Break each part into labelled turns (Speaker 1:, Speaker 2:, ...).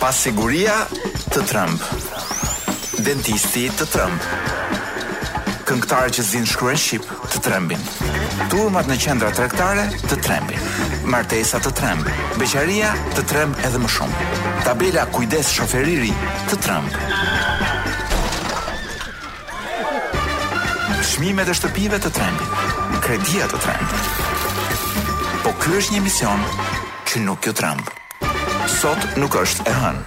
Speaker 1: Pasiguria të tremb, dentisti të tremb, këngëtarët që s'dinë të shkruajnë shqip të trembin, turmat në qendra tregtare të trembin, martesa të tremb, beqaria të tremb edhe më shumë. Tabela kujdes shofer i ri të tremb. Çmimet e shtëpive të trembin, kredia të tremb. Po ky është një emision që nuk ju tremb. Sot nuk është e hënë.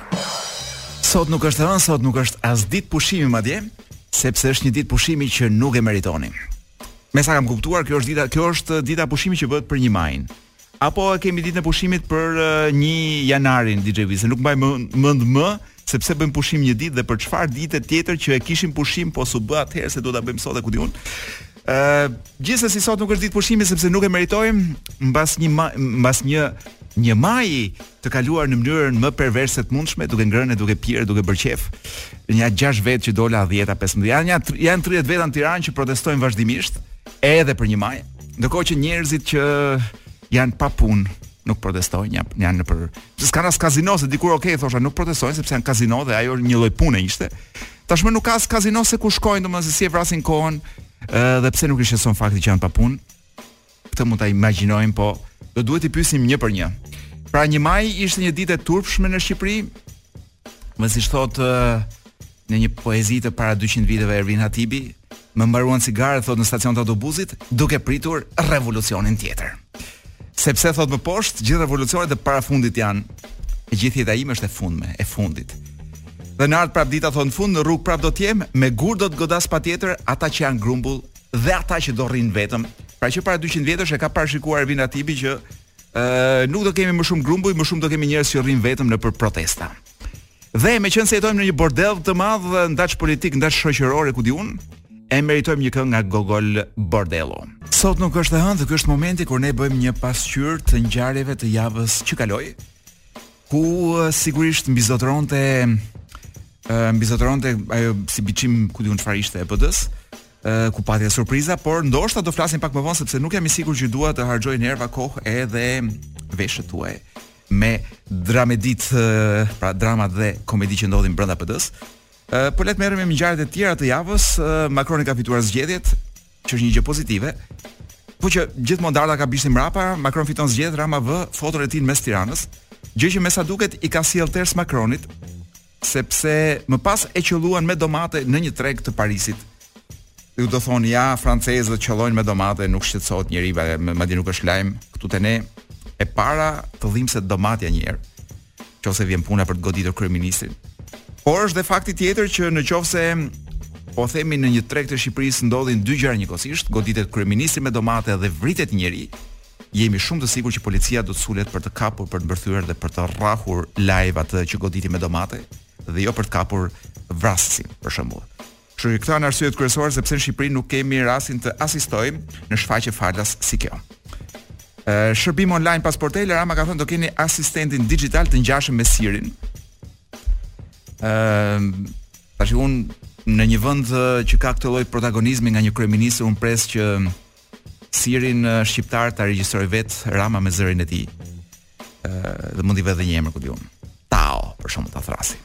Speaker 2: Sot nuk është e hënë, sot nuk është as ditë pushimi madje, sepse është një ditë pushimi që nuk e meritoni. Me sa kam kuptuar, kjo është dita, kjo është dita pushimi që bëhet për një Majin. Apo e kemi ditën e pushimit për uh, 1 janarin DJ Wiz, nuk mbaj mend më, më sepse bëjmë pushim një ditë dhe për çfarë dite tjetër që e kishim pushim po s'u bë atëherë se do ta bëjmë sot e ku di unë. Ë, uh, gjithsesi sot nuk është ditë pushimi sepse nuk e meritojmë mbas një mbas një një maji të kaluar në mënyrën më perverse të mundshme, duke ngrënë e duke pirë, duke bërë qef. Nja 6 vetë që dolën 10 a 15. Janë ja, janë 30 veta në Tiranë që protestojnë vazhdimisht edhe për 1 maj, ndërkohë që njerëzit që janë pa punë nuk protestojnë, janë janë nëpër. Se s'kanë as kazino, se dikur okay thosha, nuk protestojnë sepse janë kazino dhe ajo një lloj pune ishte. Tashmë nuk ka as kazino se ku shkojnë, domethënë se si e vrasin kohën, ë dhe pse nuk i shqetëson fakti që janë pa punë. Këtë mund ta imagjinojmë, po do duhet të pyesim një për një. Pra një maj ishte një ditë e turpshme në Shqipëri. Siç thot në një poezi të para 200 viteve Ervin Hatibi, më mbaruan cigaret thot në stacion të autobusit duke pritur revolucionin tjetër. Sepse thot më poshtë, gjithë revolucionet e para fundit janë e gjithë jeta ime është e fundme, e fundit. Dhe në ardhtë prap dita thot në fund në rrugë prap do të jem, me gur do të godas patjetër ata që janë grumbull dhe ata që do rrinë vetëm. Pra që para 200 vjetësh e ka parashikuar Ervin Hatibi që ë uh, nuk do kemi më shumë grumbuj, më shumë do kemi njerëz që rrinë vetëm nëpër protesta. Dhe meqenëse jetojmë në një bordel të madh dhe ndaç politik, ndaç shoqëror e ku di unë, e meritojmë një këngë nga Gogol Bordello. Sot nuk është e hënë dhe ky është momenti kur ne bëjmë një pasqyrë të ngjarjeve të javës që kaloi. ku sigurisht mbizotëronte mbizotëronte ajo si biçim, ku di unë çfarë ishte e PD-s, ku pati surpriza, por ndoshta do flasim pak më vonë sepse nuk jam i sigurt që dua të harxhoj nerva kohë edhe veshët tuaj me drameditë, pra dramat dhe komeditë që ndodhin brenda PD-s. Po le të merremi me ngjarjet e tjera të javës. Makroni ka fituar zgjedhjet, që është një gjë pozitive. Po meqë gjithmonë dardha ka bishtin mrapa, Macron fiton zgjedhjet, Rama vë foton e tij në mes Tiranës, gjë që me sa duket i ka sjell ters Macronit, sepse më pas e qëlluan me domate në një treg të Parisit. Ju do thonë ja francezët qëllojnë me domate, nuk shqetësohet njeriu, madje nuk është lajm këtu te ne. E para të dhimbset domatja një herë. në qoftë se vjen puna për të goditur kryeministrin. Por është dhe fakti tjetër që në qoftë se po themi në një treg të Shqipërisë ndodhin dy gjëra njëkohësisht, goditet kryeministri me domate dhe vritet një njeri, jemi shumë të sigurt që policia do të sulet për të kapur, për të mbërthyer dhe për të rrahur live atë që goditi me domate dhe jo për të kapur vrasësin, për shembull. Kështu që këto janë arsyet kryesore se pse në Shqipëri nuk kemi rastin të asistojmë në shfaqje falas si kjo. Ë shërbim online pa sportele Rama ka thënë do keni asistentin digital të ngjashëm me Sirin. Ë tash un në një vend që ka këtë lloj protagonizmi nga një kryeministër un pres që Sirin shqiptar ta regjistroj vet Rama me zërin e tij. Ë dhe mund t'i vë edhe një emër ku di un. Tao, për shkak të thrasi.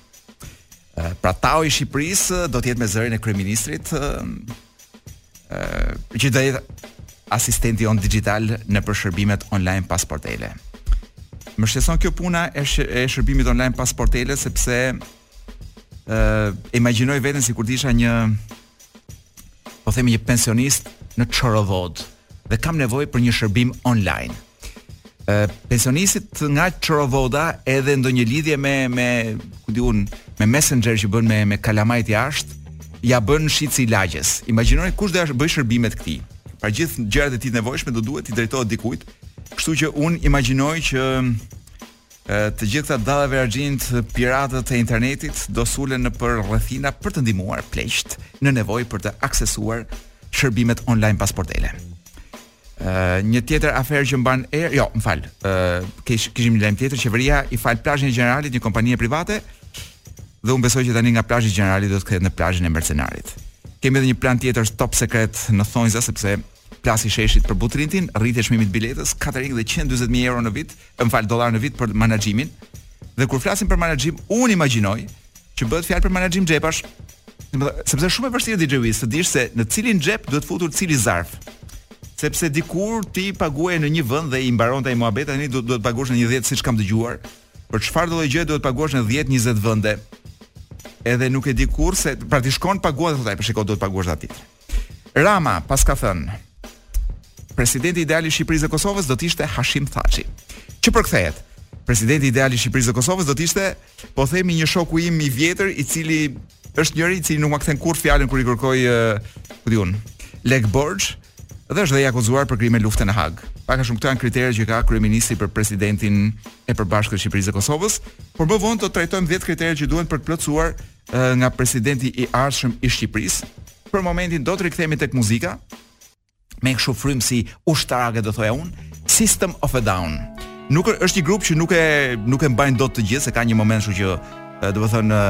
Speaker 2: Pra Tao i Shqipërisë do të jetë me zërin e kryeministrit ë që do jetë asistenti jonë digital nëpër shërbimet online pa sportele. Më shqetëson kjo puna e, sh e shërbimit online pa sportele sepse ë imagjinoj veten sikur të isha një po themi një pensionist në Çorovodë dhe kam nevojë për një shërbim online. Ë pensionistit nga Çorovoda edhe ndonjë lidhje me me ku di un me Messenger që bën me me kalamajt jashtë, ja bën shitësi i lagjes. Imagjinoni kush do ja bëj shërbimet këtij. Pra gjithë gjërat e tij të nevojshme do duhet t'i drejtohet dikujt. Kështu që un imagjinoj që Të gjithë këta dallaveraxhinjt, piratët e internetit do sulen nëpër rrethina për të ndihmuar pleqt në nevojë për të aksesuar shërbimet online pa sportele. Uh, një tjetër aferë që mban e, jo, më fal. Ë, uh, kish, kishim një lajm tjetër, qeveria i fal plazhin e gjeneralit një kompanie private dhe unë besoj që tani nga plazhi i gjeneralit do të kthehet në plazhin e mercenarit. Kemi edhe një plan tjetër top secret në thonjëza sepse plasi sheshit për Butrintin, rritje çmimit biletës, catering dhe 140.000 euro në vit, Më fal dollar në vit për menaxhimin. Dhe kur flasim për menaxhim, unë imagjinoj që bëhet fjalë për menaxhim xhepash. Sepse është shumë e vështirë DJ Wiz të dish se në cilin xhep duhet futur cili zarf. Sepse dikur ti paguaje në një vend dhe mbaronte ai muhabet, tani duhet duhet paguash në nja 10 siç kam dëgjuar. Për çfarëdo gjë duhet paguash në 10 20 vende. Edhe nuk e di kurrë se pra ti shkon paguan dhe thotë ai, po shikoj duhet paguash aty. Rama paska thënë Presidenti ideal i Shqipërisë dhe Kosovës do të ishte Hashim Thaçi. Që përkthehet, presidenti ideal i Shqipërisë dhe Kosovës do të ishte, po themi një shoku im i vjetër, i cili është njeri i cili nuk ma kthen kurrë fjalën kur i kërkoj ku di unë, lekë borxh dhe është dhe i akuzuar për krime lufte në Hagë. Pak a shumë këto janë kriteret që ka kryeministri për presidentin e përbashkët të Shqipërisë dhe Kosovës, por më vonë do të trajtojmë 10 kriteret që duhen për të plotësuar nga presidenti i ardhshëm i Shqipërisë. Për momentin do të rikthehemi tek muzika me kështu frymë si ushtarake do thoja unë, System of a Down. Nuk është një grup që nuk e nuk e mbajnë dot të gjithë, se ka një moment kështu që domethënë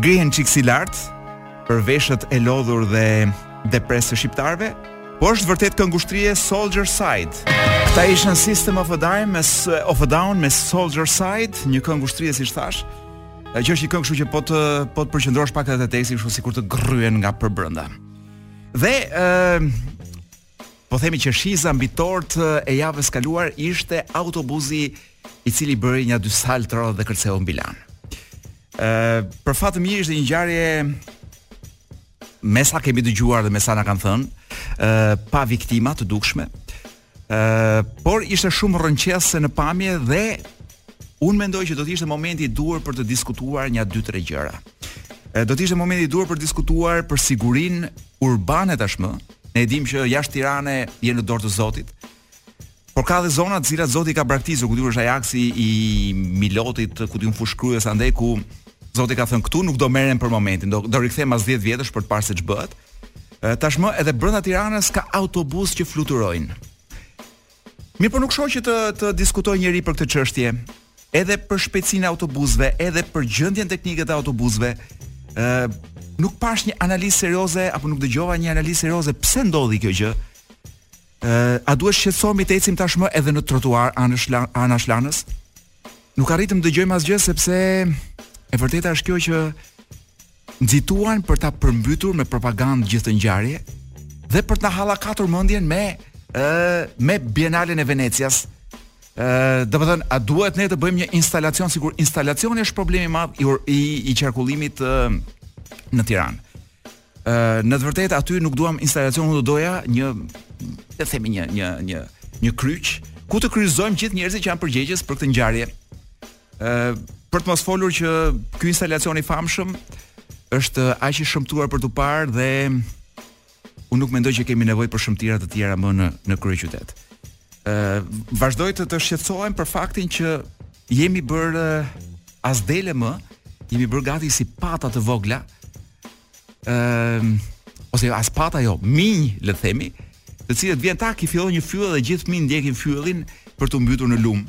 Speaker 2: ngrihen çikë si lart për veshët e lodhur dhe depresë të shqiptarëve, por është vërtet këngë ushtrie Soldier Side. Këta ishin System of a Down me of a Down me Soldier Side, një këngë ushtrie siç thashë. Ai që është një këngë, kështu që po të po të përqendrosh pak edhe te teksti, kështu sikur të gërryen nga përbrenda. Dhe ë po themi qershiza mbi tortë e javës së kaluar ishte autobuzi i cili bëri nja dy salto dhe kërceu mbi Lanë. Ë për fat të mirë ishte një ngjarje me sa kemi dëgjuar dhe me sa na kanë thënë, ë pa viktima të dukshme. por ishte shumë rrënqethëse në pamje dhe unë mendoj që do të ishte momenti i duhur për të diskutuar nja dy tre gjëra. Ë do të ishte momenti i duhur për të diskutuar për sigurinë urbane tashmë. Ne e dimë që jashtë Tirane je në dorë të Zotit. Por ka dhe zona të cilat Zoti i ka braktisur, ku di unë është aksi i Milotit, ku di unë Fushë-Krujës andej ku Zoti ka thënë këtu nuk do merrem për momentin, do do rikthehem pas 10 vjetësh për të parë se ç'bëhet. Tashmë edhe brenda Tiranës ka autobusë që fluturojnë. Mirëpo nuk shoh që të të diskutojë njeri për këtë çështje, edhe për shpejtësinë e autobusëve, edhe për gjendjen teknike të autobusëve. ë Nuk pashë një analizë serioze apo nuk dëgjova një analizë serioze pse ndodhi kjo gjë. ë A duhet shqetësohemi të ecim tashmë edhe në trotuar anash la- anash Lanës? Nuk arritëm të dëgjojmë asgjë sepse e vërteta është kjo që nxituan për ta përmbytur me propagandë gjithë këtë ngjarje dhe për të na hallakatur mendjen me ë me Bienalen e Venecias. ë domethënë, a duhet ne të bëjmë një instalacion sikur instalacioni është problemi i madh i ur- i, i qarkullimit ë, në Tiranë. Ë në të vërtetë aty nuk duam instalacion, unë do doja një le të themi një një një një kryq ku të kryqëzojmë gjithë njerëzit që janë përgjegjës për këtë ngjarje. Ë për të mos folur që ky instalacion i famshëm është aq i shëmtuar për t'u parë dhe unë nuk mendoj që kemi nevojë për shëmtira të tjera më në në kryeqytet. Ë vazhdoj të të shqetësohem për faktin që jemi bërë as dele më, jemi bërë gati si pata të vogla, ëm ose as pata jo, minj, le të themi, të cilët vjen tak i fillon një fyell dhe gjithë minjtë ndjekin fyellin për t'u mbytur në lum.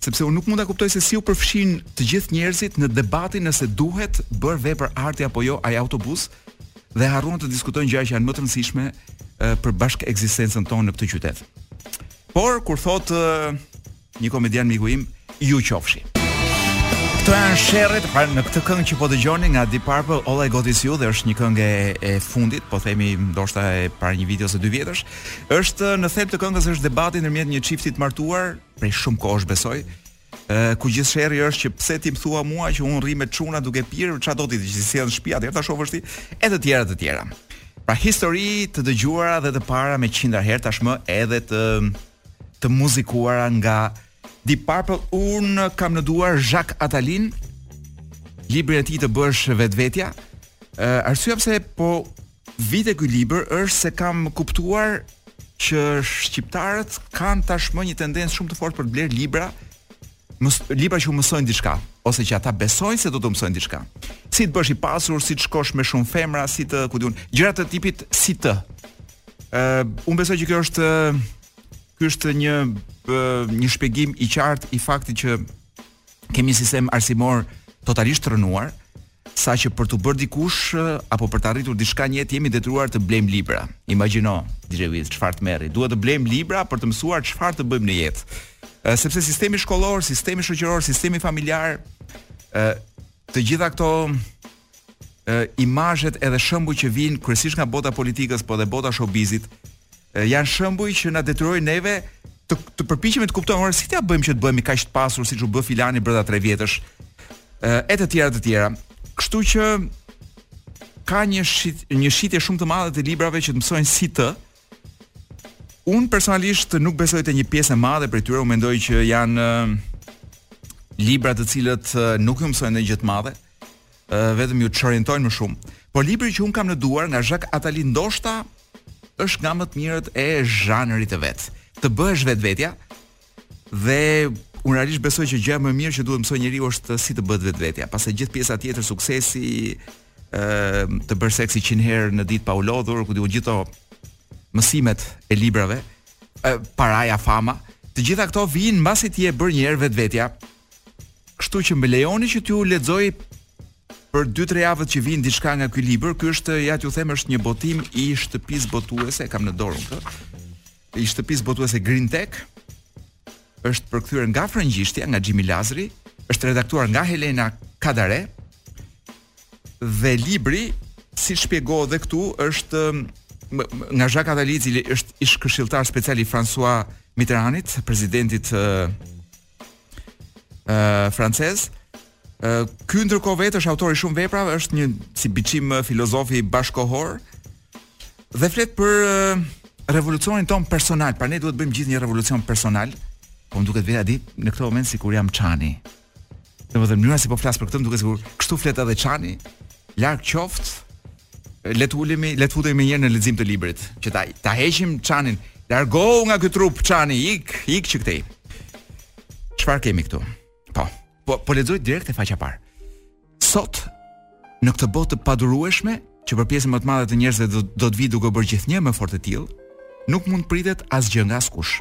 Speaker 2: Sepse unë nuk mund ta kuptoj se si u përfshinë të gjithë njerëzit në debatin nëse duhet bërë vepër arti apo jo ai autobus dhe harruan të diskutojnë gjëra që janë më të rëndësishme për bashkekzistencën tonë në këtë qytet. Por kur thotë Një komedian miku im, ju qofshi. Këto janë sherret, pra në këtë këngë që po dëgjoni nga Deep Purple, All I Got Is You dhe është një këngë e, e fundit, po themi ndoshta e para një viti ose dy vjetësh, është në thelb të këngës është debati ndërmjet një çifti të martuar, prej shumë kohësh besoj, ë ku gjithë sherri është që pse ti më thua mua që unë rri me çuna duke pirë, çfarë do ti që s'vjen në shtëpi atëherë ta shohësh ti, e të tjera të tjera. Pra histori të dëgjuara dhe të para me qindra herë tashmë edhe të të muzikuara nga Deep Purple, unë kam në duar Jacques Attalin, librin e tij Të bëhesh vetvetja. Uh, arsyeja pse po shitet ky libër është se kam kuptuar që shqiptarët kanë tashmë një tendencë shumë të fortë për të blerë libra mës, libra që u mësojnë diçka, ose që ata besojnë se do t'u mësojnë diçka. Si të bëhesh i pasur, si të shkosh me shumë femra, si të, ku di unë, gjëra të tipit si të. Ë, uh, unë besoj që kjo është ky është një uh, një shpjegim i qartë i faktit që kemi një sistem arsimor totalisht të rrënuar, sa që për t'u bërë dikush apo për të arritur diçka në jetë jemi të detyruar të blejmë libra. Imagjino, DJ Wiz, çfarë tmerri. Duhet të blejmë libra për të mësuar çfarë të bëjmë në jetë. Sepse sistemi shkollor, sistemi shoqëror, sistemi familjar, ë të gjitha këto ë imazhet edhe shembuj që vijnë kryesisht nga bota e politikës, po edhe bota e showbizit, Janë shembuj që na detyrojnë neve të të përpiqemi të kuptojmë ore si t'ia bëjmë që të bëhemi kaq të pasur siç u bë filani brenda 3 vjetësh. E të tjera të tjera. Kështu që ka një shit, një shitje shumë të madhe të librave që të mësojnë si të. Unë personalisht nuk besoj te një pjesë e madhe prej tyre, unë mendoj që janë libra të cilët nuk ju mësojnë ndonjë gjë të madhe. vetëm ju çorientojnë më shumë. Por libri që unë kam në duar nga Jacques Attali ndoshta është nga më të mirët e zhanrit të vet. Të bëhesh vetvetja dhe unë realisht besoj që gjëja më e mirë që duhet të mësojë njeriu është si të bëhet vetvetja. Pastaj gjithë pjesa tjetër suksesi ë të bësh seks 100 herë në ditë pa u lodhur, ku di unë gjithë mësimet e librave, e, paraja, fama, të gjitha këto vijnë mbasi ti je bërë një herë vetvetja, Kështu që më lejoni që t'ju lexoj për 2-3 javët që vijnë diçka nga ky libër. Ky është, ja t'ju them, është një botim i shtëpisë botuese, kam në dorë këtë. I shtëpisë botuese Grintek. Është përkthyer nga frëngjishtja nga Xhimi Lazri, është redaktuar nga Helena Kadare. Dhe libri, siç shpjegohet dhe këtu, është nga Jacques Attali, i cili është ish këshilltar special i François Mitterrandit, presidentit ë uh, francez. ë uh, Ky ndërkohë vetë është autor i shumë veprave, është një si biçim filozofi bashkëkohor dhe flet për uh, revolucionin tonë personal. Pra ne duhet të bëjmë gjithë një revolucion personal. Po më duket vetja, a di, në këto momente sikur jam Çani. Domethënë mënyra si po flas për këtë më duket sikur kështu flet edhe Çani, Larg qoftë. Le të ulemi, le të futemi më njëherë në lexim të librit, që ta ta heqim Çanin. Largohu nga ky trup Çani, ik, ik që këtej. Çfarë kemi këtu? Po, po, po lexoj direkt te faqja e parë. Sot në këtë botë të padurueshme, që për pjesën më të madhe të njerëzve do, do të vijë duke u bërë gjithnjë më fort e tillë, nuk mund të pritet asgjë nga askush.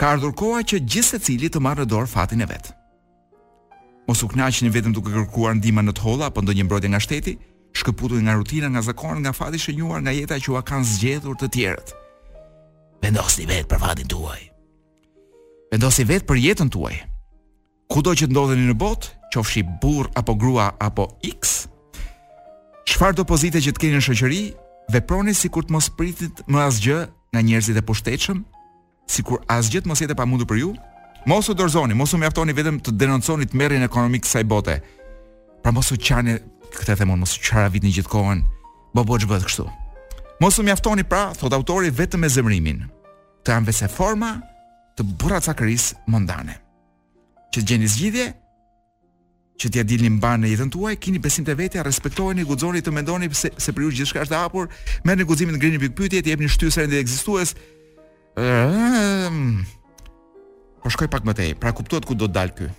Speaker 2: Ka ardhur koha që gjithsecili të marrë në dorë fatin e vet. Mos u kënaqni vetëm duke kërkuar ndihmë në të holla apo ndonjë mbrojtje nga shteti, shkëputuni nga rutina, nga zakoni, nga fati i shënuar, nga jeta që ua kanë zgjedhur të tjerët. Vendosni vetë për fatin tuaj. Vendosni vetë për jetën tuaj. Kudo që të ndodheni në botë, qofshi burrë apo grua apo X, çfarëdo pozite që të keni në shoqëri, veproni sikur të mos pritet më asgjë nga njerëzit e pushtetshëm, sikur asgjë të mos jetë e pamundur për ju. Mos u dorëzoni, mos u mjaftoni vetëm të denonconi tmerrin ekonomik të kësaj bote. Pra mos u qani, këtë them unë, mos u qaravitni gjithë kohën. Bo bo ç'bëhet kështu. Mos u mjaftoni pra, thotë autori vetëm me zemrimin. S'janë veçse forma të burracakërisë mondane. Që të gjeni zgjidhje, që t'ia dilni mbarë në jetën tuaj, kini besim te vetja, respektojeni, guxoni të mendoni se se për ju gjithçka është e hapur, merrni guximin të ngrini pikëpyetje, t'i jepni shtysë rendit ekzistues. Ehm, po shkoj pak më tej. Pra kuptohet ku do të dalë ky.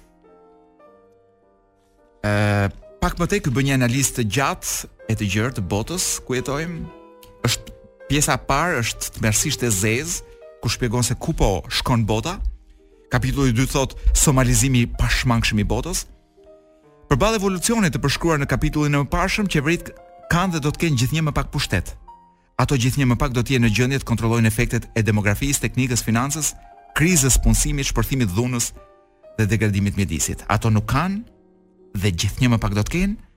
Speaker 2: Ë pak më tej ky bën një analizë të gjatë e të gjerë të botës ku jetojmë. Është pjesa e parë është tmerrsisht e zezë ku shpjegon se ku po shkon bota. Kapitulli i dytë thotë somalizimi i pashmangshëm i botës. Përballë evolucionit të përshkruar në kapitullin e mëparshëm, qeveritë kanë dhe do të kenë gjithnjë më pak pushtet. Ato gjithnjë më pak do të jenë në gjendje të kontrollojnë efektet e demografisë, teknikës, financës, krizës së punësimit, shpërthimit të dhunës dhe degradimit të mjedisit. Ato nuk kanë dhe gjithnjë më pak do të kenë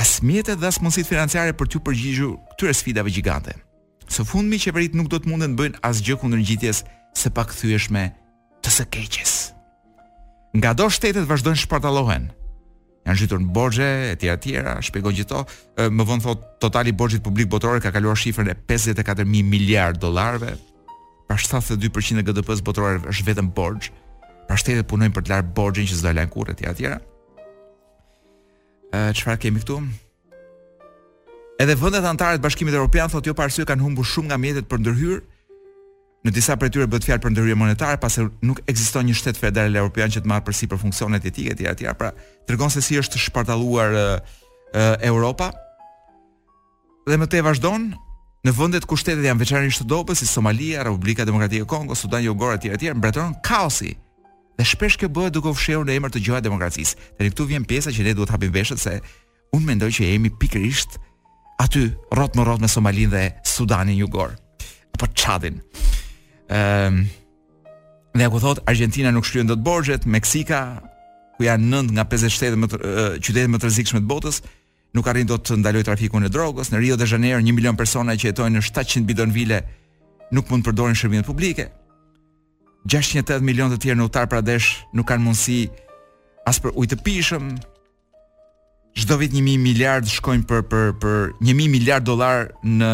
Speaker 2: as mjetet dhe as mundësitë financiare për t'ju përgjigjur këtyre sfidave gjigante. Së fundmi qeveritë nuk do të munden të bëjnë asgjë kundër ngjitjes së pakthyeshme të së keqes. Ngado shtetet vazhdojnë shpartallohen. Janë zhytur në borxhe e tjera tjera, shpjegon gjithë to. Më vonë thot totali i borxhit publik botëror ka kaluar shifrën e 54000 miliard dollarëve. Pra 72% e GDP-së botërore është vetëm borxh. Pra shtetet punojnë për të larë borxhin që s'do e lajnë kurrë e tjera tjera. Çfarë kemi këtu? Edhe vendet anëtare të Bashkimit Evropian thotë jo pa arsye kanë humbur shumë nga mjetet për ndërhyrje, Në disa prej tyre bëhet fjalë për ndërhyrje monetare, pasi nuk ekziston një shtet federal evropian që të marrë përsipër funksionet e tij etj etj. Pra, tregon se si është shpartalluar Europa. Dhe më tej vazhdon në vendet ku shtetet janë veçanërisht të dobët si Somalia, Republika Demokratike e Kongos, Sudani i Jugut etj etj, mbretëron kaosi. Dhe shpesh kjo bëhet duke u fshehur në emër të gjoja demokracisë. Dhe këtu vjen pjesa që ne duhet të hapim veshët se Unë mendoj që jemi pikërisht aty rrot më rrot me Somalinë dhe Sudanin e Jugut apo Çadin. Ehm um, Dhe ku thot Argjentina nuk shlyen dot borxhet, Meksika ku janë 9 nga 50 shtete më të, qytetet më të rrezikshme të botës, nuk arrin dot të ndalojë trafikun e drogës. Në Rio de Janeiro 1 milion persona që jetojnë në 700 bidonvile nuk mund të përdorin shërbimet publike. 680 milionë të tjerë në Uttar Pradesh nuk kanë mundësi as për ujë të pijshëm, çdo vit 1000 miliard shkojnë për për për 1000 miliard dollar në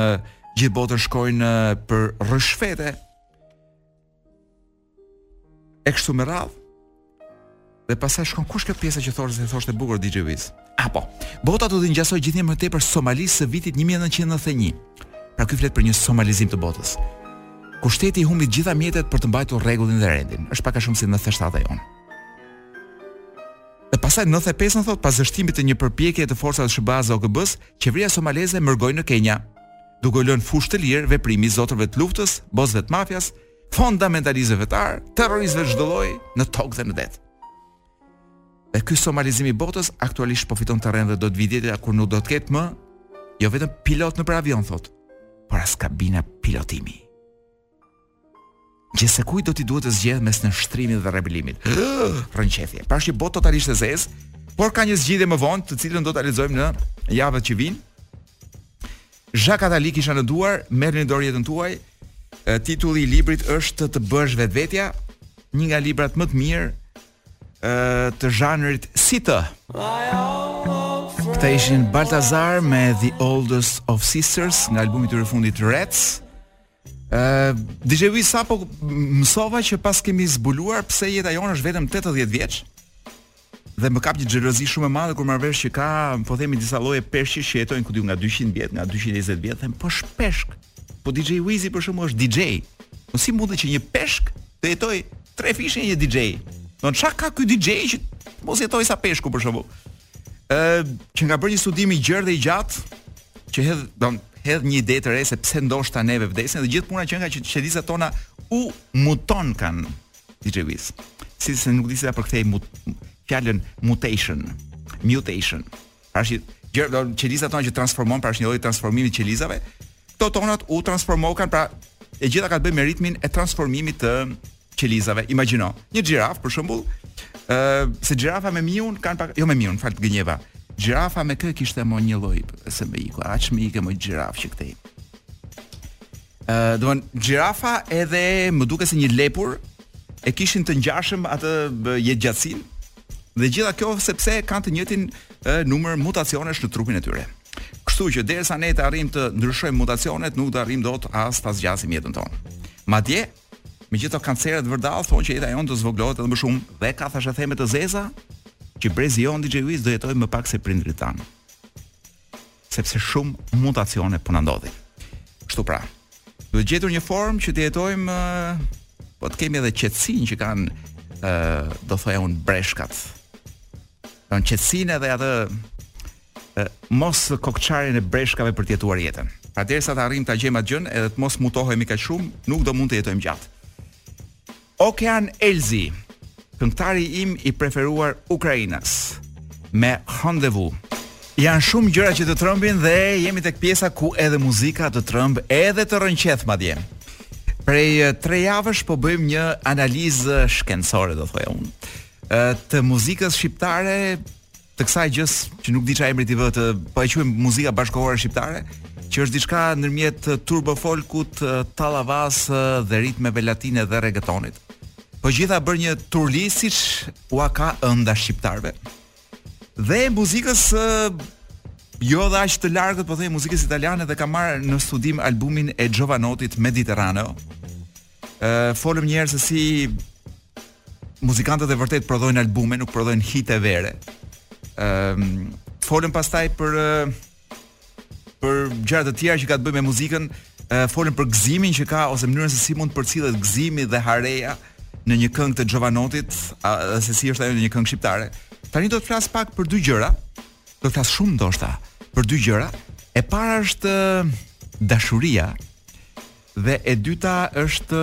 Speaker 2: gjithë botën shkojnë për ryshfete. E kështu me radhë. Dhe pasaj shkon kush kjo pjesa që thoshte se thoshte bukur DJ Wiz. Apo, bota do të ngjasoj gjithnjë më tepër Somalisë së vitit 1991. Pra ky flet për një somalizim të botës. Ku shteti i humbi gjitha mjetet për të mbajtur rregullin dhe rendin. Është pak a shumë si 97-ta jonë. Dhe pasaj 95-ën thot pas dështimit të një përpjekje të forcave të SHBA-së dhe OKB-së, qeveria somaleze mërgoi në Kenja, duke u lënë fushë të lirë veprimi zotërve të luftës, bosëve të mafias, fondamentalistëve fetarë, terroristëve të çdo lloji në tokë dhe në det. Dhe ky somalizim i botës aktualisht po fiton terren dhe do të vijë dita kur nuk do të ketë më jo vetëm pilot nëpër avion thot, por as kabina pilotimi. Gjithsekujt do t'i duhet të zgjedh mes nënshtrimit dhe rebelimit? Rrëqethje. Pra është një botë totalisht e zezë, por ka një zgjidhje më vonë, të cilën do ta lexojmë në javët që vijnë. Jacques Attali kisha në duar, merrni në dorë jetën tuaj. Titulli i librit është Të bëhesh vetvetja, një nga librat më të mirë të zhanrit të vet. Këta ishin Balthazar me The Oldest of Sisters nga albumi i tyre i fundit Rats. Ë, DJ Wiz sapo mësova që paskemi zbuluar pse jeta jonë është vetëm 80 vjet. Dhe më kap një xhelozi shumë e madhe kur marr vesh që ka, po themi disa lloje peshqish që jetojnë ku di unë nga 200 vjet, nga 220 vjet, them po është peshk. Po DJ Wizi për shembull është DJ. Po si mundet që një peshk të jetojë trefishin e një DJ? Don çka ka ky DJ që të mos jetojë sa peshku për shembull. ë qenka bërë një studim i gjerë dhe i gjatë që hedh don hedh një ide të re se pse ndoshta neve vdesin dhe gjithë puna qenka që qelizat tona u mutonkan DJ Wiz. Si se nuk di se ta përkthej mut, fjalën mutation, mutation. Pra është gjë qelizat tona që transformohen, pra është një lloj transformimi të qelizave. Këto tonat u transformokan, pra e gjitha ka të bëjë me ritmin e transformimit të qelizave. Imagjino, një xhirafë për shembull, ë uh, se xhirafa me miun kanë pak, jo me miun, fal të gënjeva. Xhirafa me kë kishte më një lloj se më iku, aq më iku, me xhirafë që këtej. Ë uh, do të xhirafa edhe më duket se një lepur e kishin të ngjashëm atë jetëgjatësinë dhe e gjitha kjo sepse kanë të njëjtin uh, numër mutacionesh në trupin e tyre. Kështu që derisa ne të arrijmë të ndryshojmë mutacionet, nuk do arrijmë dot as ta zgjasim jetën tonë. Madje, Me gjithë ata kancerat vërdall thonë që jeta jonë do zvogëlohet edhe më shumë dhe ka thashetheme të zeza që brezi jonë DJ Wiz do jetojë më pak se prindërit tanë. Sepse shumë mutacione po na ndodhin. Kështu pra. Duhet gjetur një formë që të jetojmë po të kemi edhe qetësinë që kanë ë do thoja unë breshkat. Kanë qetësinë edhe atë moskokëçarjen e breshkave për të jetuar jetën. Pra derisa të arrijmë ta gjejmë atë gjën, edhe të mos mutohemi kaq shumë, nuk do mund të jetojmë gjatë. Okean Elzi, këngëtari im i preferuar ukrainas me Rendezvous. Janë shumë gjëra që të trëmbin dhe jemi tek pjesa ku edhe muzika të trëmb, edhe të rrënqeth madje. Prej tre javësh po bëjmë një analizë shkencore, do thoja unë, të muzikës shqiptare të kësaj gjëje që nuk di çfarë emri t'i vë, po e quajmë muzika bashkëkohore shqiptare, që është diçka ndërmjet turbofolkut, tallavasë dhe ritmeve latine dhe reggaetonit. Po e gjitha bërë një turli siç ua ka ënda shqiptarëve. Dhe muzikës jo dhe aq të largët, po them muzikës italiane dhe kam marrë në studim albumin e Jovanottit Mediterraneo. Ë folëm një herë se si muzikantët e vërtetë prodhojnë albume, nuk prodhojnë hite vere. Ëm folëm pastaj për për gjëra të tjera që ka të bëjë me muzikën, folëm për gëzimin që ka ose mënyrën se si mund të përcillet gëzimi dhe hareja në një këngë të Jovanottit, se si është ajo në një këngë shqiptare. Tani do të flas pak për dy gjëra. Do të flas shumë ndoshta për dy gjëra. E para është dashuria. Dhe e dyta është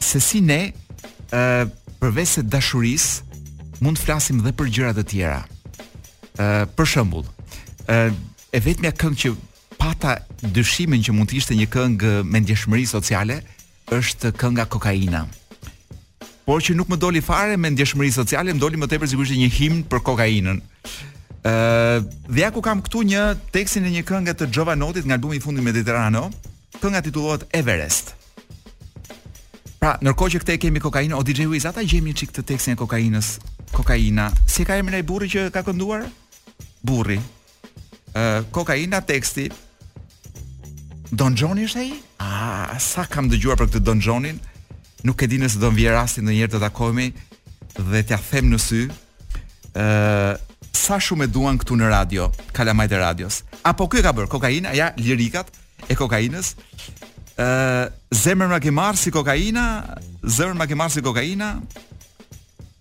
Speaker 2: se si ne ë përveç se dashurisë mund të flasim dhe për gjëra të tjera. ë për shembull, ë e vetmja këngë që pata dyshimin që mund të ishte një këngë me ndjeshmëri sociale, është kënga kokaina. Por që nuk më doli fare me ndjeshmëri sociale, më doli më tepër sikur ishte një himn për kokainën. Ë, uh, dhe ja ku kam këtu një tekstin e një kënge të Xhovanotit nga albumi i fundit Mediterraneo. Kënga titullohet Everest. Pra, ndërkohë që këte kemi kokainë, o DJ Wiz, a ta gjejmë një çik tekstin e kokainës. Kokaina. Si e ka emrin ai burri që ka kënduar? Burri. kokaina teksti Don Xhoni është ai? Ah, sa kam dëgjuar për këtë Don Xhonin. Nuk e di nëse do vijë rasti ndonjëherë të takohemi dhe t'ja them në sy. Ë, uh, sa shumë e duan këtu në radio, kalamajt e radios. Apo ky e ka bër kokaina, ja lirikat e kokainës. Ë, uh, zemrën ma ki marr si kokaina, zemrën ma ki marr si kokaina.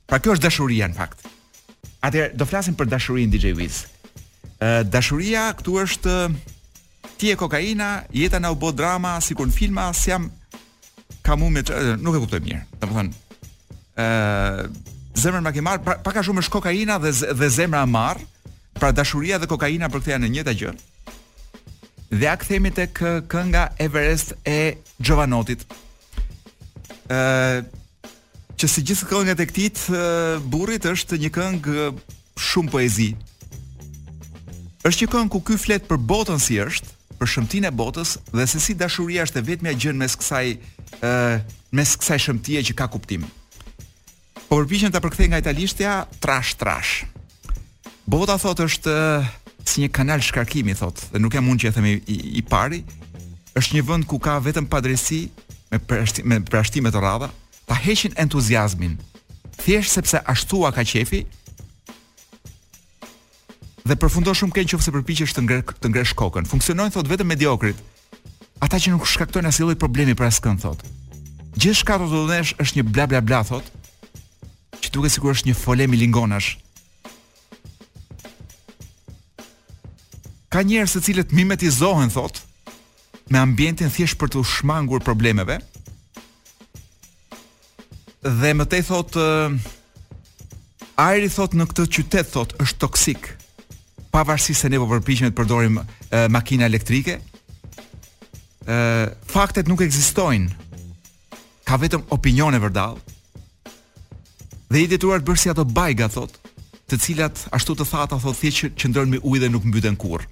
Speaker 2: Pra kjo është dashuria në fakt. Atëherë do flasim për dashurinë DJ Wiz. Ë dashuria këtu është ti e kokaina, jeta na u bo drama sikur në filma, s'jam kam unë, nuk e kuptoj mirë. Domethënë ë zemrën ma ki marr, pra, pak a shumë është kokaina dhe dhe zemra e marr, pra dashuria dhe kokaina për këtë janë e njëjta gjë. Dhe ja kthehemi tek kënga Everest e Xhovanotit. Ë Që si gjithë këngët e këtij burrit është një këngë shumë poezi. Është një këngë ku ky flet për botën si është, për shëmtinë e botës dhe se si dashuria është e vetmja gjë mes kësaj ë mes kësaj shëmtie që ka kuptim. Po përpiqem ta përkthej nga italishtja trash trash. Bota thot është si një kanal shkarkimi thot, dhe nuk jam unë që e them i, i, i pari, është një vend ku ka vetëm padrejtësi me përjashtim, me përjashtime të rralla, ta heqin entuziazmin. Thjesht sepse ashtu ua ka qefi. Dhe përfundon shumë keq në qoftë se përpiqesh të ngresh të ngresh kokën. Funksionojnë thot vetëm mediokrit. Ata që nuk shkaktojnë asnjë lloj problemi për askënd thot. Gjithçka do të thënë është një bla bla bla thot. Që duket sikur është një fole milingonash. Ka njerëz të cilët mimetizohen thot me ambientin thjesht për t'iu shmangur problemeve. Dhe më tej thotë ajri thotë në këtë qytet thotë është toksik. Pavarësisht se ne po përpiqemi të përdorim e, makina elektrike, ë faktet nuk ekzistojnë. Ka vetëm opinione vërdall. Dhe je i detyruar të bësh si ato bajga thotë, të cilat ashtu të thata thotë thjesht qëndrojnë mbi ujë dhe nuk mbyten kurrë.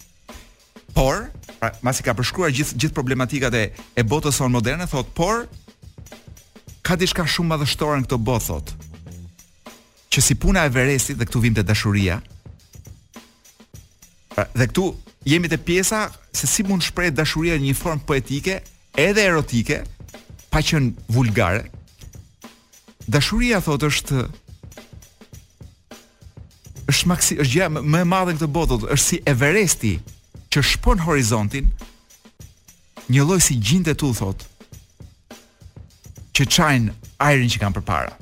Speaker 2: Por, pra, masi ka përshkruar gjithë gjithë problematikat e e botës sonë moderne, thotë, por ka diçka shumë madhështore në këtë botë, thotë. Që është si puna e Everestit dhe këtu vijmë te dashuria. Pra, dhe këtu jemi te pjesa se si mund të shprehet dashuria në një formë poetike, edhe erotike, pa qen vulgare. Dashuria thotë është është maksi, është gjëja më e madhe në këtë botë, është si Everesti që shpon horizontin, një lloj si gjinjtë e tu thot që çajnë ajrin që kanë përpara.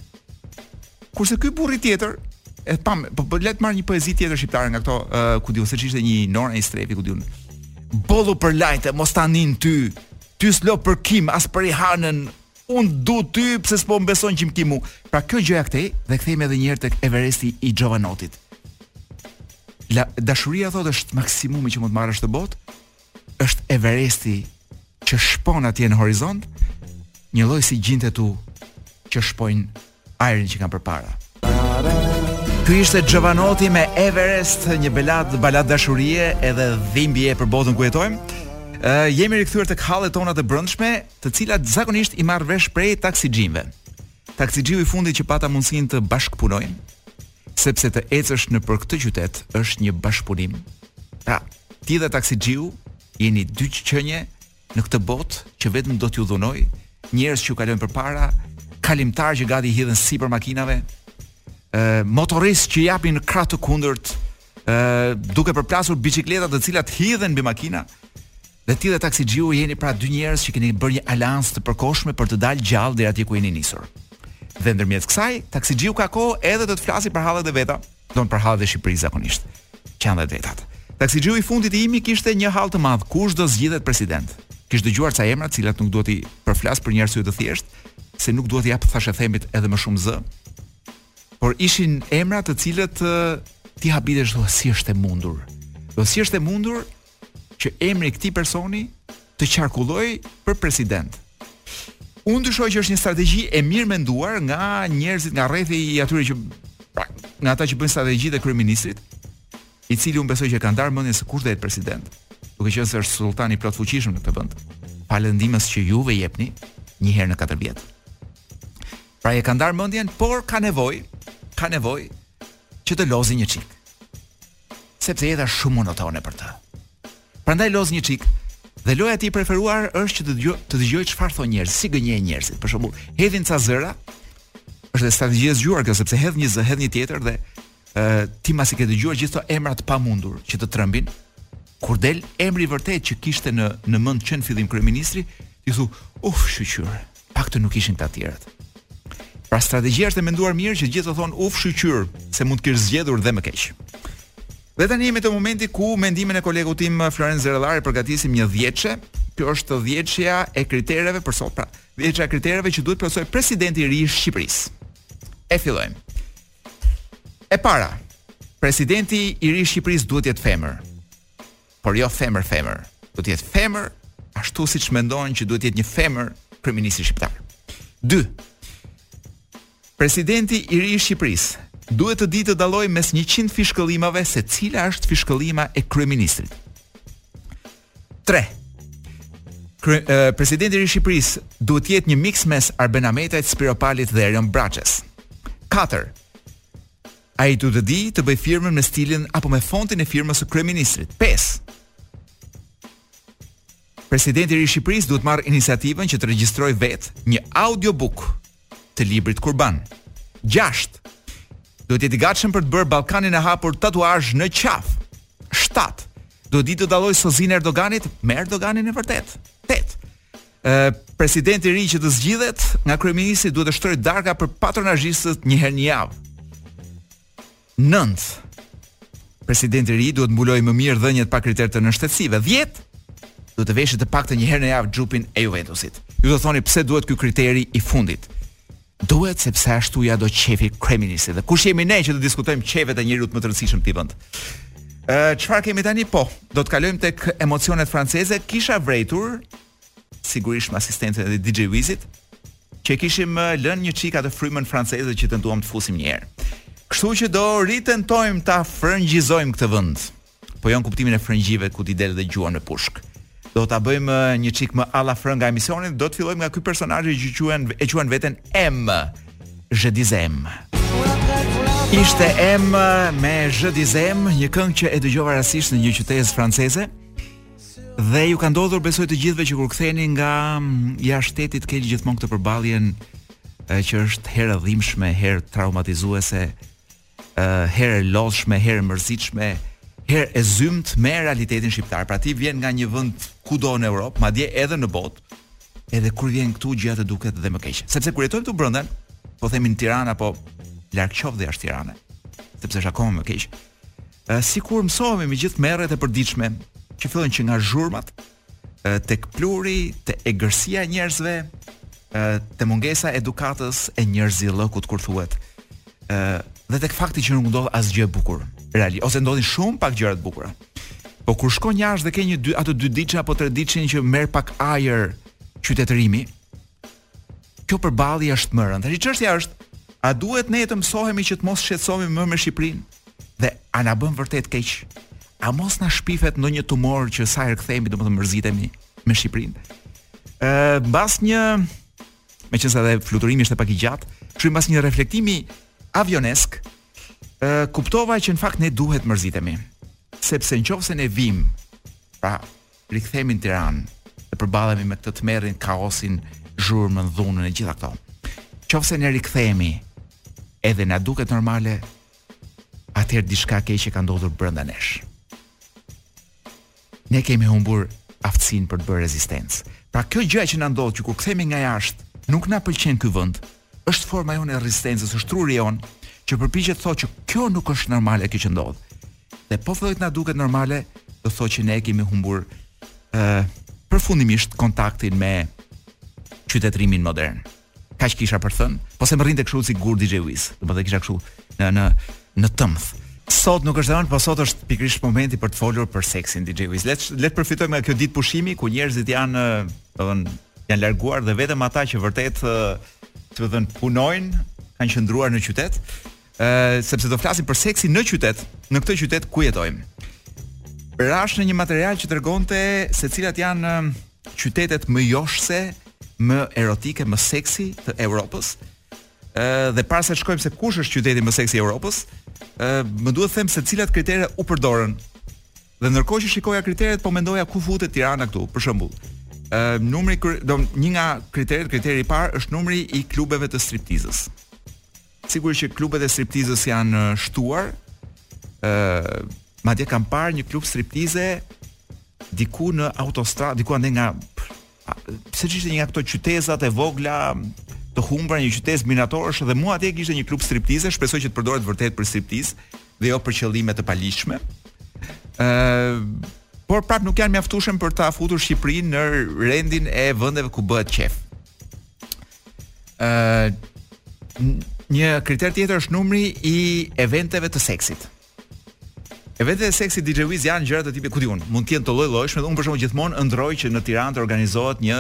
Speaker 2: Kurse ky burri tjetër e pam, po, po le të marr një poezi tjetër shqiptare nga këto, uh, ku diun se ç'ishte një Nora Istrefi, ku diun. Bollu për lajte, mos tanin ty. Ty s'lo për kim as për i hanën, Un du ty pse s'po më beson që më ki mu. Pra kjo gjëja këtej dhe kthehemi edhe një herë tek Everesti i Xhovanotit. La, dashuria thotë është maksimumi që mund të marrësh të botë. Është Everesti që shpon atje në horizont, një lloj si gjinjtë e tu që shpojnë ajrin që kanë përpara. Ky ishte Giovanotti me Everest, një balad, balad dashurie edhe dhimbje për botën ku jetojmë. Uh, jemi rikthyer tek hallet tona të brendshme, të cilat zakonisht i marr vesh prej taksixhinëve. Taksixhiu i fundit që pata mundësinë të bashkëpunojmë, sepse të ecësh nëpër këtë qytet është një bashkëpunim. Pra, ti dhe taksixhiu jeni dy qënje në këtë botë që vetëm do t'ju dhunoj, njerëz që ju kalojnë përpara, kalimtar që gati hidhen sipër makinave, ë motorist që japin krah të kundërt, ë duke përplasur biçikleta të cilat hidhen mbi makina. Dhe ti dhe taksixhiu jeni pra dy njerëz që keni bërë një aleancë të përkohshme për të dalë gjallë deri atje ku jeni nisur. Dhe ndërmjet kësaj, taksixhiu ka kohë edhe të të flasi për hallet e veta. don për hallet e Shqipërisë zakonisht. Që janë dhe vetat. Taksixhiu i fundit i imi kishte një hall të madh, kush do zgjidhet president. Kish dëgjuar ca emra, të cilat nuk dua t'i përflas për një arsye të thjeshtë, se nuk dua t'i jap thashethemit edhe më shumë zë. Por ishin emra të cilët ti habitesh thua si është e mundur. Do si është e mundur që emri i këtij personi të qarkullojë për president. Unë dyshoj që është një strategji e mirëmenduar nga njerëzit nga rrethi i atyre që pra, nga ata që bëjnë strategjitë e kryeministrit, i cili unë besoj që e ka ndarë mendjen se kush do jetë president, duke qenë se është sulltani plot fuqishëm në këtë vend. Falë ndihmës që juve jepni një herë në 4 vjet. Pra e ka ndarë mendjen, por ka nevojë, ka nevojë që të lozi një çik. sepse jeta është shumë monotone për të. Prandaj loz një çik dhe loja e tij e preferuar është që të dëgjoj të dëgjoj çfarë thonë njerëzit, si gënjejnë njerëzit. Për shembull, hedhin ca zëra, është dhe strategji e zgjuar kjo sepse hedh një zë, hedh një tjetër dhe ë ti masi ke dëgjuar gjithë këto emra të pamundur që të trembin, kur del emri i vërtetë që kishte në në mend që në fillim kryeministri, ti thu, "Uf, shyqyr." Paktën nuk ishin këta tjerat. Pra strategjia është e menduar mirë që gjithë të thonë uf shyqyr, se mund të kish zgjedhur dhe më keq. Dhe tani jemi te momenti ku me ndihmën e kolegut tim Florenc Zerellari përgatisim një dhjetëshe. Kjo është dhjetëshja e kritereve për sot, pra dhjetëshja e kritereve që duhet të plotësojë presidenti i ri i Shqipërisë. E fillojmë. E para, presidenti i ri i Shqipërisë duhet të jetë femër. por jo femër femër. Duhet të jetë femër ashtu siç mendon që duhet të jetë një femër kryeministri shqiptar. 2. Presidenti i ri i Shqipërisë duhet të dijë të dallojë mes 100 fishkëllimave se cila është fishkëllima e kryeministrit. 3. Kre, e, presidenti i Shqipërisë duhet të jetë një miks mes Arben Ahmetajt, Spiropalit dhe Erion Braçes. 4. Ai duhet të dijë të bëjë firmën me stilin apo me fontin e firmës së kryeministrit. 5. Presidenti i ri i Shqipërisë duhet të marrë iniciativën që të regjistrojë vetë një audiobook të librit Kurban. 6. Duhet të jetë i gatshëm për të bërë Ballkanin e hapur tatuazh në qafë. 7. Duhet të dijë të dallojë sozinë e Erdoganit me Erdoganin e vërtetë. 8. presidenti i ri që të zgjidhet nga kryeministri duhet të shtrojë darka për patronazhistët një herë në javë. 9. Presidenti i ri duhet të mbulojë më mirë dhëniet pa kriter të nënshtetësive. 10. Duhet të veshë të paktën një herë në javë xhupin e Juventusit. Ju do thoni pse duhet ky kriteri i fundit. Duhet sepse ashtu ia do qefi kryeministrit. Dhe kush jemi ne që të diskutojmë qefet e njeriut më të rëndësishëm të këtij vendi? Ë çfarë kemi tani po? Do të kalojmë tek emocionet franceze. Kisha vrejtur sigurisht me asistencën e DJ Wizit që e kishim lënë një çik atë frymën franceze që tentuam të fusim një herë. Kështu që do ritentojmë ta frëngjizojmë këtë vend. Po jo në kuptimin e frëngjive ku ti del dhe gjuan me pushkë. Do ta bëjmë një çik më alla frënga emisionin, do të fillojmë nga ky personazh që quhet e quan veten M. Zhedizem. Ishte M me Zhedizem, një këngë që e dëgjova rastisht në një qytezë franceze. Dhe ju ka ndodhur besoj të gjithëve që kur ktheheni nga mm, jashtë shtetit keni gjithmonë këtë përballjen që është herë e dhimbshme, herë traumatizuese, herë e lodhshme, herë e mërzitshme, herë e zymtë me realitetin shqiptar. Pra ti vjen nga një vend kudo në Europë, madje edhe në botë, edhe kur vjen këtu gjëja të duket dhe më keq. Sepse kur jetojmë këtu brenda, po themi në Tiranë apo larg qoftë jashtë Tirane, sepse është akoma më keq. Ë sikur mësohemi me gjithë tmerret e përditshme që fillojnë që nga zhurmat, tek pluhuri, te egërsia e njerëzve, te mungesa e edukatës e njerëzillëkut ku thuhet. ë dhe tek fakti që nuk ndodh asgjë e bukur. Reali, ose ndodhin shumë pak gjëra të bukura. Po kur shkon jashtë dhe ke një dy atë dy ditëshe apo tre ditëshe që merr pak ajër qytetërimi, Kjo përballje është më e rëndë. Tash çështja është, a duhet ne të mësohemi që të mos shqetësohemi më me Shqipërinë? Dhe a na bën vërtet keq? A mos na shpifet ndonjë tumor që sa herë kthehemi do të mërzitemi me Shqipërinë? Ë, mbas një meqenëse edhe fluturimi ishte pak i gjatë, kështu mbas një reflektimi avionesk, ë kuptova që në fakt ne duhet mërzitemi. Sepse nëse ne vim, pra rikthehemi në Tiranë dhe përballemi me këtë tmerrin, kaosin, zhurmën, dhunën e gjitha këto. Qofse ne rikthehemi edhe na duket normale, atëherë diçka e keqe ka ndodhur brenda nesh. Ne kemi humbur aftësinë për të bërë rezistencë. Pra kjo gjëja që na ndodh që kur kthehemi nga jashtë, nuk na pëlqen ky vend, Është forma jonë e rezistencës, është truri jonë që përpiqet të thotë që kjo nuk është normale kjo që ndodh. Dhe po filloi të na duket normale, do thotë që ne kemi humbur ë uh, përfundimisht kontaktin me qytetrimin modern. Kaq kisha për të thënë, po se më rrinte kështu si gur DJ Wiz, do të kisha kështu në në në tëmth. Sot nuk është e hënë, po sot është pikërisht momenti për të folur për seksin DJ Wiz. Le le të përfitojmë nga kjo ditë pushimi ku njerëzit janë, domethënë, janë larguar dhe vetëm ata që vërtet ë domethënë punojnë kanë qëndruar në qytet ë sepse do flasim për seksin në qytet në këtë qytet ku jetojmë rashë në një material që tregonte se cilat janë qytetet më joshse më erotike më seksi të Evropës ë dhe para se të shkojmë se kush është qyteti më seksi i Evropës ë më duhet të them se cilat kritere u përdorën Dhe ndërkohë që shikoja kriteret, po mendoja ku futet Tirana këtu. Për shembull, ë numri do një nga kriteret, kriteri i parë është numri i klubeve të striptizës. Sigurisht që klubet e striptizës janë shtuar. ë Madje kam parë një klub striptize diku në autostradë, diku andej nga se ç'ishte një nga këto qytezat e vogla të humbra, një qytezë minatorësh dhe mu atje kishte një klub striptize, shpresoj që të përdoret vërtet për striptiz dhe jo për qëllime të paligjshme. Ë uh, por prap nuk janë mjaftueshëm për ta futur Shqipërinë në rendin e vendeve ku bëhet qejf. Ë uh, një kriter tjetër është numri i eventeve të seksit. Eventet e seksit DJ Wiz janë gjëra të tipit ku di unë, mund të jenë të lloj-llojshme dhe unë për shembull gjithmonë ëndërroj që në Tiranë të organizohet një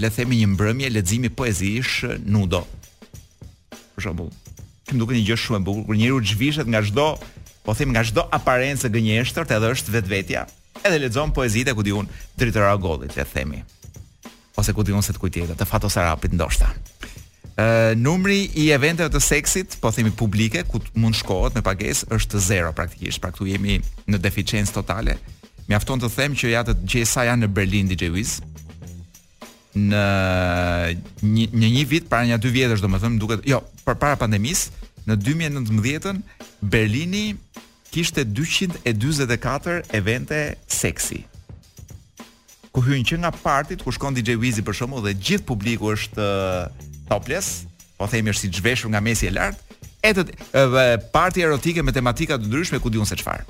Speaker 2: le të themi një mbrëmje leximi poezish nudo. Për shembull, që më duket një gjë shumë e bukur, kur njeriu zhvishet nga çdo, po them nga çdo aparencë e gënjeshtërt, edhe është vetvetja, edhe lexon poezitë e ku di unë Dritëro Agollit, le të themi. ose ku di unë se të kujt tjetër, të Fatos Arapit ndoshta. Ë numri i eventeve të seksit, po themi publike, ku mund shkohet me pagesë është zero praktikisht. Pra këtu jemi në deficiencë totale. Mjafton të them që ja të gjej sa janë në Berlin DJ Wiz. Në një, një, një vit para një dy vjetësh, domethënë, duket, jo, për para pandemisë, në 2019-ën Berlini kishte 244 evente seksi. ku hyjnë që nga partit, ku shkon DJ Wizi për shembull dhe gjithë publiku është topless, po themi është si zhveshur nga mesi e lart, e deri dhe parti erotike me tematika të ndryshme ku di unë se çfarë.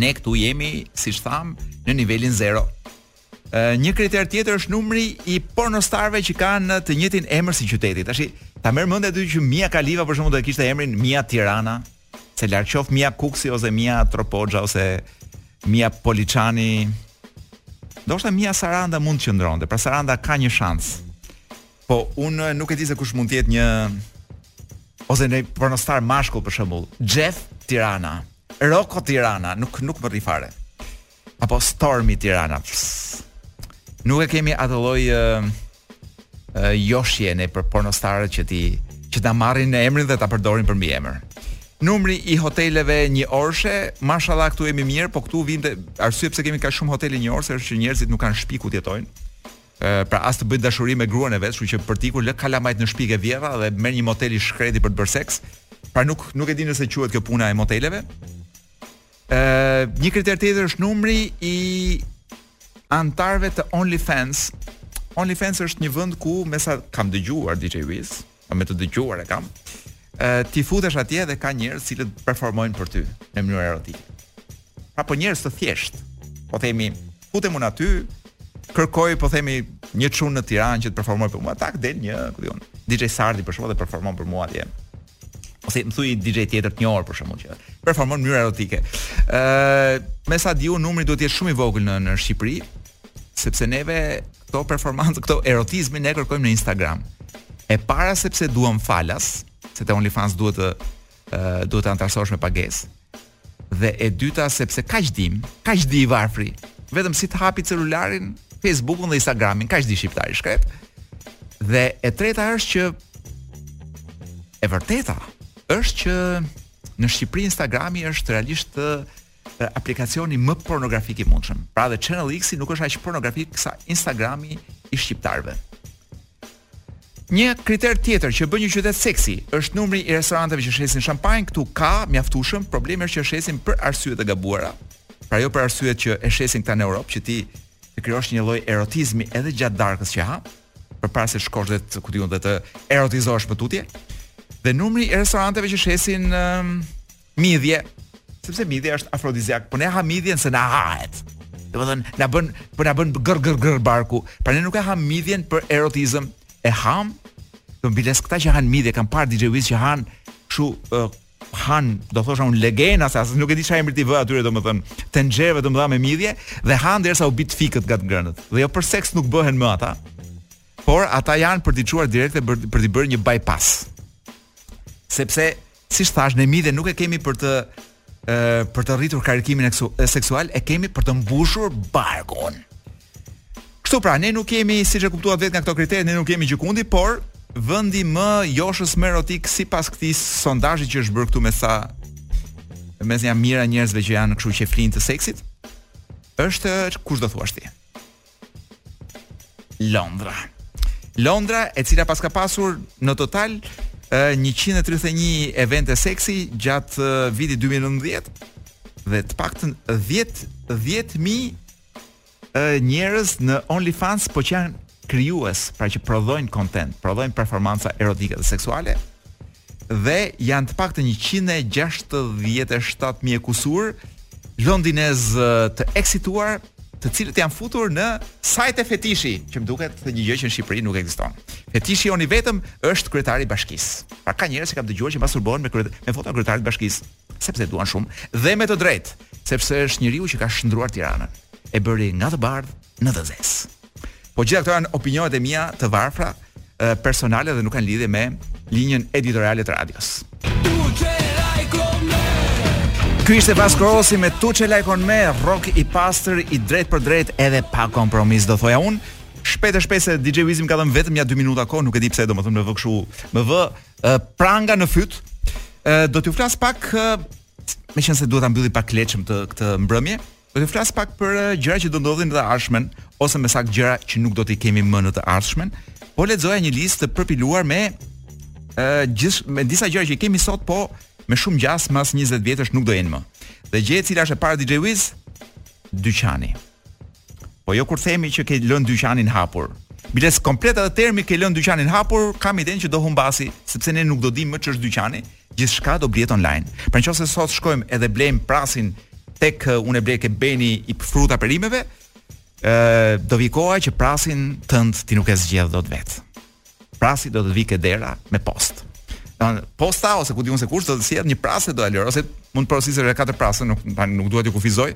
Speaker 2: Ne këtu jemi, siç tham, në nivelin 0. Një kriter tjetër është numri i pornostarëve që kanë të njëjtin emër si qyteti. Tashi ta merr mendja ty që Mia Kalifa për shembull do të kishte emrin Mia Tirana, ose larg qoftë Mia Kuksi ose Mia Tropoja ose Mia Poliçani. Ndoshta Mia Saranda mund të qëndronte, pra Saranda ka një shans. Po unë nuk e di se kush mund të jetë një ose një pornostar mashkull për shembull, Jeff Tirana, Roko Tirana, nuk nuk më rri fare. apo Stormi Tirana. Nuk e kemi atë lloj uh, joshje ne për pornostarët që të që ta marrin emrin dhe ta përdorin për mbiemër. Numri i hoteleve një orëshe, mashallah këtu jemi mirë, po këtu vjen te arsyeja pse kemi kaq shumë hotele një orëshe është që njerëzit nuk kanë shtëpi ku të jetojnë. Ë pra as të bëjë dashuri me gruan e vet, kështu që për të ikur lë kalamajtë në shtëpi te vjehrra dhe merr një motel i shkreti për të bërë seks. Pra nuk nuk e di nëse quhet kjo puna e moteleve. Ëh, një kriter tjetër është numri i anëtarëve të OnlyFans. OnlyFans është një vend ku me sa kam dëgjuar DJ Wiz, me të dëgjuar e kam. Ëh, ti futesh atje dhe ka njerëz të cilët performojnë për ty në mënyrë erotike. Pra po njerëz të thjeshtë. Po themi, futem unë aty, kërkoj po themi një çun në Tiranë që të performojë për mua, tak del një, ku di unë, DJ Sardi për shembull dhe performon për mua atje. ose më thuaj DJ tjetër të njohur për shembull që performon në mënyrë erotike. Ë, uh, me sa diu numri duhet të jetë shumë i vogël në në Shqipëri, sepse neve këto performancë, këtë erotizmin ne kërkojmë në Instagram. E para sepse duam falas, se te OnlyFans duhet të uh, duhet të antarësohesh me pagesë. Dhe e dyta sepse kaq dim, kaq di i varfri, vetëm si të hapi celularin, Facebookun dhe Instagramin, kaq di shqiptari i shkretë. Dhe e treta është që e vërteta është që në Shqipëri Instagrami është realisht aplikacioni më pornografik i mundshëm. Pra edhe Channel X-i nuk është aq pornografik sa Instagrami i shqiptarëve. Një kriter tjetër që bën një qytet seksi është numri i restoranteve që shesin shampanjë. Ktu ka mjaftueshëm, problemi është që shesin për arsye të gabuara. Pra jo për arsyet që e shesin këta në Europë që ti të krijosh një lloj erotizmi edhe gjatë darkës që ha, përpara se të shkosh dhe të kujtun dhe të erotizohesh më tutje. Dhe numri i restoranteve që shesin Midhje, sepse midhja është afrodiziak, po ne e hamë midhjen se na hahet. Domethënë, na bën, po na bën gër gër gër barku. Pra ne nuk e hamë midhjen për erotizëm, e hamë. Biles këta që han midhje kam parë DJ Wiz që han kështu uh, han, do thosha unë legena se as nuk e di çfarë emri t'i vë atyre domethën tenxherëve të mëdha me midhje dhe han derisa u bie të fikët nga të ngrënët. Dhe jo për seks nuk bëhen më ata. Por ata janë për t'i çuar direkt për për të bërë një bypass. Sepse Siç thash, ne midhjen nuk e kemi për të për të rritur karikimin seksual, e kemi për të mbushur barkun. Kështu pra, ne nuk jemi, siç e kuptuat vetë nga këto kritere, ne nuk jemi gjëkundi, por vendi më joshës më erotik sipas këtij sondazhi që është bërë këtu mes nja mijëra njerëzve që janë kështu qejflinj të seksit është kush do thuash ti Londra. Londra, e cila paska pasur në total 131 evente seksi gjatë vitit 2019 dhe të paktën 10 10000 njerëz në OnlyFans po që janë krijues, pra që prodhojnë content, prodhojnë performanca erotike dhe seksuale. dhe janë të paktën njëqind e gjashtëdhjetë e shtatë mijë e kusur londinezë të eksituar të cilët janë futur në sajte fetishi, që më duket është një gjë që në Shqipëri nuk ekziston. Fetishi jonë i vetëm është kryetari i bashkisë. Pra ka njerëz që kam dëgjuar që masturbohen me kryet, me foto të kryetarit të bashkisë. sepse e duan shumë dhe me të drejtë, sepse është njeriu që ka shndërruar Tiranën, e bëri nga të bardhë në të zezë. Po të gjitha këto janë opinionet e mia të varfra, personale dhe nuk kanë lidhje me linjën editoriale të radios. Ky ishte Bas Krosi me Tuçe Lajkon me rock i pastër i drejtpërdrejtë edhe pa kompromis do thoja unë. Shpejt e shpejt se DJ Wizi më ka dhënë vetëm nja 2 minuta kohë, nuk e di pse domethënë më vë kështu, më vë ë pranga në fyt. Ë do t'ju flas pak ë meqense duhet ta mbylli pak lehtshëm këtë mbrëmje. Do t'ju flas pak për ë, gjëra që do ndodhin në të ardhmen ose më saktë gjëra që nuk do t'i kemi më në të ardhmen. Po lexoja një listë të përpiluar me ë gjithë me disa gjëra që i kemi sot, po me shumë gjasë mas 20 vjetësh nuk do jenë më. Dhe gjëja e cila është e para DJ Wiz, dyqani. Po jo kur themi që ke lënë dyqanin hapur. Biles komplet edhe termi ke lënë dyqanin hapur, kam idenë që do humbasi, sepse ne nuk do dimë më ç'është dyqani, gjithçka do blihet online. Pra nëse sot shkojmë edhe blejmë prasin tek uh, unë e blej ke Beni i fruta perimeve, ë uh, do vi koha që prasin tënd ti nuk e zgjedh dot vetë. prasi do të vijë ke dera me postë. Do posta ose ku di unë se kush do të sjellë një pras do alë ose mund të porosisësh edhe katër presh, nuk tani nuk dua të kufizoj.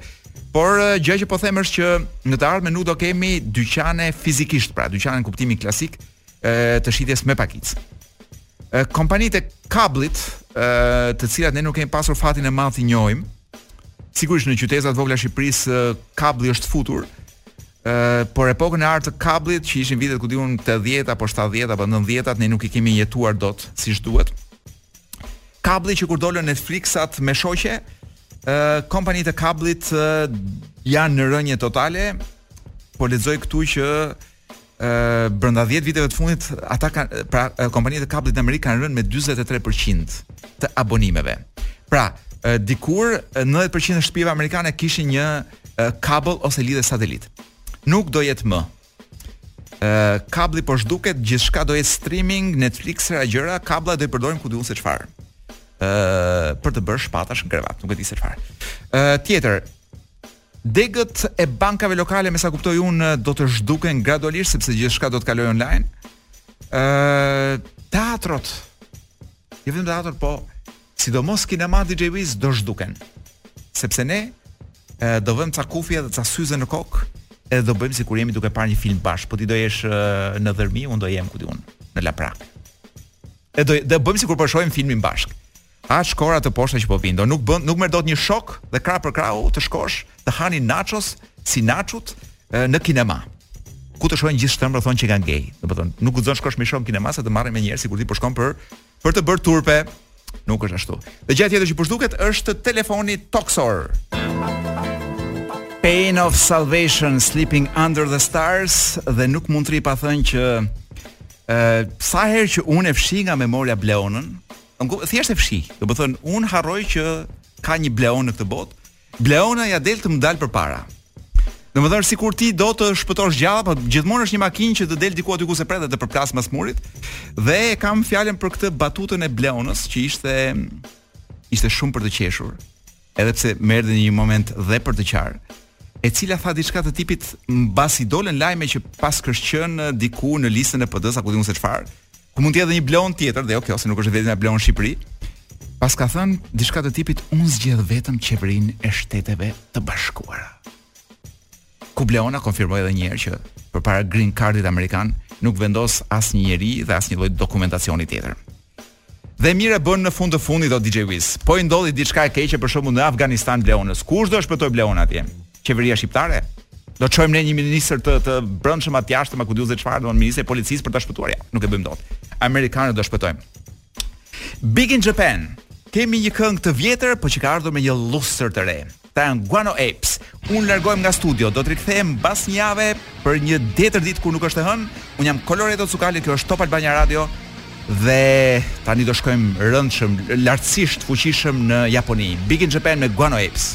Speaker 2: Por gjëja që po them është që në të ardhmen nuk do kemi dyqane fizikisht, pra dyqane në kuptimin klasik e, të shitjes me pakicë. Kompanitë e kablit, e, të cilat ne nuk kemi pasur fatin e madh t'i njohim, sigurisht në qytetet e vogla të Shqipërisë kabli është futur, por epokën e artë të kabllit që ishin vitet ku di unë 80 apo 70 apo 90-at ne nuk i kemi jetuar dot siç duhet. Kabli që kur dolën Netflix-at me shoqe, ë kompanitë e kablit janë në rënie totale. Po lexoj këtu që ë brenda 10 viteve të fundit ata kanë pra kompanitë e kablit në Amerikë kanë rënë me 43% të abonimeve. Pra, dikur 90% e shtëpive amerikane kishin një kabëll ose lidhje satelit. Nuk do jetë më. Ë kabli po zhduket, gjithçka do jetë streaming, Netflix-era gjëra, kabllat do i përdorim ku di unë se çfarë. Ë për të bërë shpatash në krevat, nuk e di se çfarë. Ë tjetër, degët e bankave lokale me sa kuptoj unë do të zhduken gradualisht sepse gjithçka do të kalojë online. Ë teatrot. Jo vetëm teatrot, po Sidomos kinematë DJ Wiz do zhduken. Sepse ne e, do vëmë ca kufje dhe ca syze në kokë edhe do bëjmë sikur jemi duke parë një film bashkë, po ti do jesh në Dhërmi, unë do jem ku di unë, në Laprakë. Edhe do do bëjmë sikur po shohim filmin bashkë. Ah ç'kohëra të poshta që po vijnë do, nuk bën nuk merr dot një shok dhe krah për krahu të shkosh të hani nachos si Naçot në kinema ku të shohin gjithë shtrembër, a thonë qenkan gay. Domethënë, nuk guxon shkosh me shok në kinema se të marrin njerëzit sikur ti po shkon për për të bërë turpe. Nuk është ashtu. Dhe gjëja tjetër që po zhduket është telefoni tokësor. Pain of Salvation Sleeping Under the Stars dhe nuk mund të rri pa thënë që ë sa herë që unë e fshi nga memoria Bleonën, thjesht e fshi. Domethënë unë harroj që ka një Bleonë në këtë botë. Bleona ia del të më dal përpara. Domethënë sikur ti do të shpëtosh gjallë, po gjithmonë është një makinë që të del diku aty ku se pret dhe të përplas mas murit. Dhe kam fjalën për këtë batutën e Bleonës që ishte ishte shumë për të qeshur, edhe pse më erdhi në një moment dhe për të qarë e cila tha diçka të tipit mbasi dolën lajme që paskësh qenë diku në listën e PD-së apo ku di unë se çfarë, Ku mund të jetë një Bleonë tjetër dhe jo kjo se nuk është vetëm një Bleonë në Shqipëri. Paska thënë diçka të tipit unë zgjedh vetëm qeverinë e shteteve të bashkuara. Ku Bleona konfirmoi edhe një herë që përpara green cardit amerikan nuk vendos asnjë njeri dhe asnjë lloj dokumentacioni tjetër. Dhe mirë e bën në fund të fundit o DJ Wiz. Po i ndodhi diçka e keqe për shembull në Afganistan Bleonës. Kush do e shpëtojë Bleonën atje? qeveria shqiptare? Do çojmë ne një ministër të të brendshëm atë jashtë, ku di unë se çfarë, domthonë ministri i policisë për ta shpëtuar ja. Nuk e bëjmë dot. Amerikanët do e shpëtojnë. Big in Japan. Kemi një këngë të vjetër, por që ka ardhur me një lustër të re. Ta janë Guano Apes. Un largohem nga studio, do të rikthehem mbas një jave për një tjetër ditë kur nuk është e hënë. Un jam Koloreto Cukali, kjo është Top Albania Radio dhe tani do shkojmë rëndshëm, lartësisht fuqishëm në Japoni. Big in Japan me Guano Apes.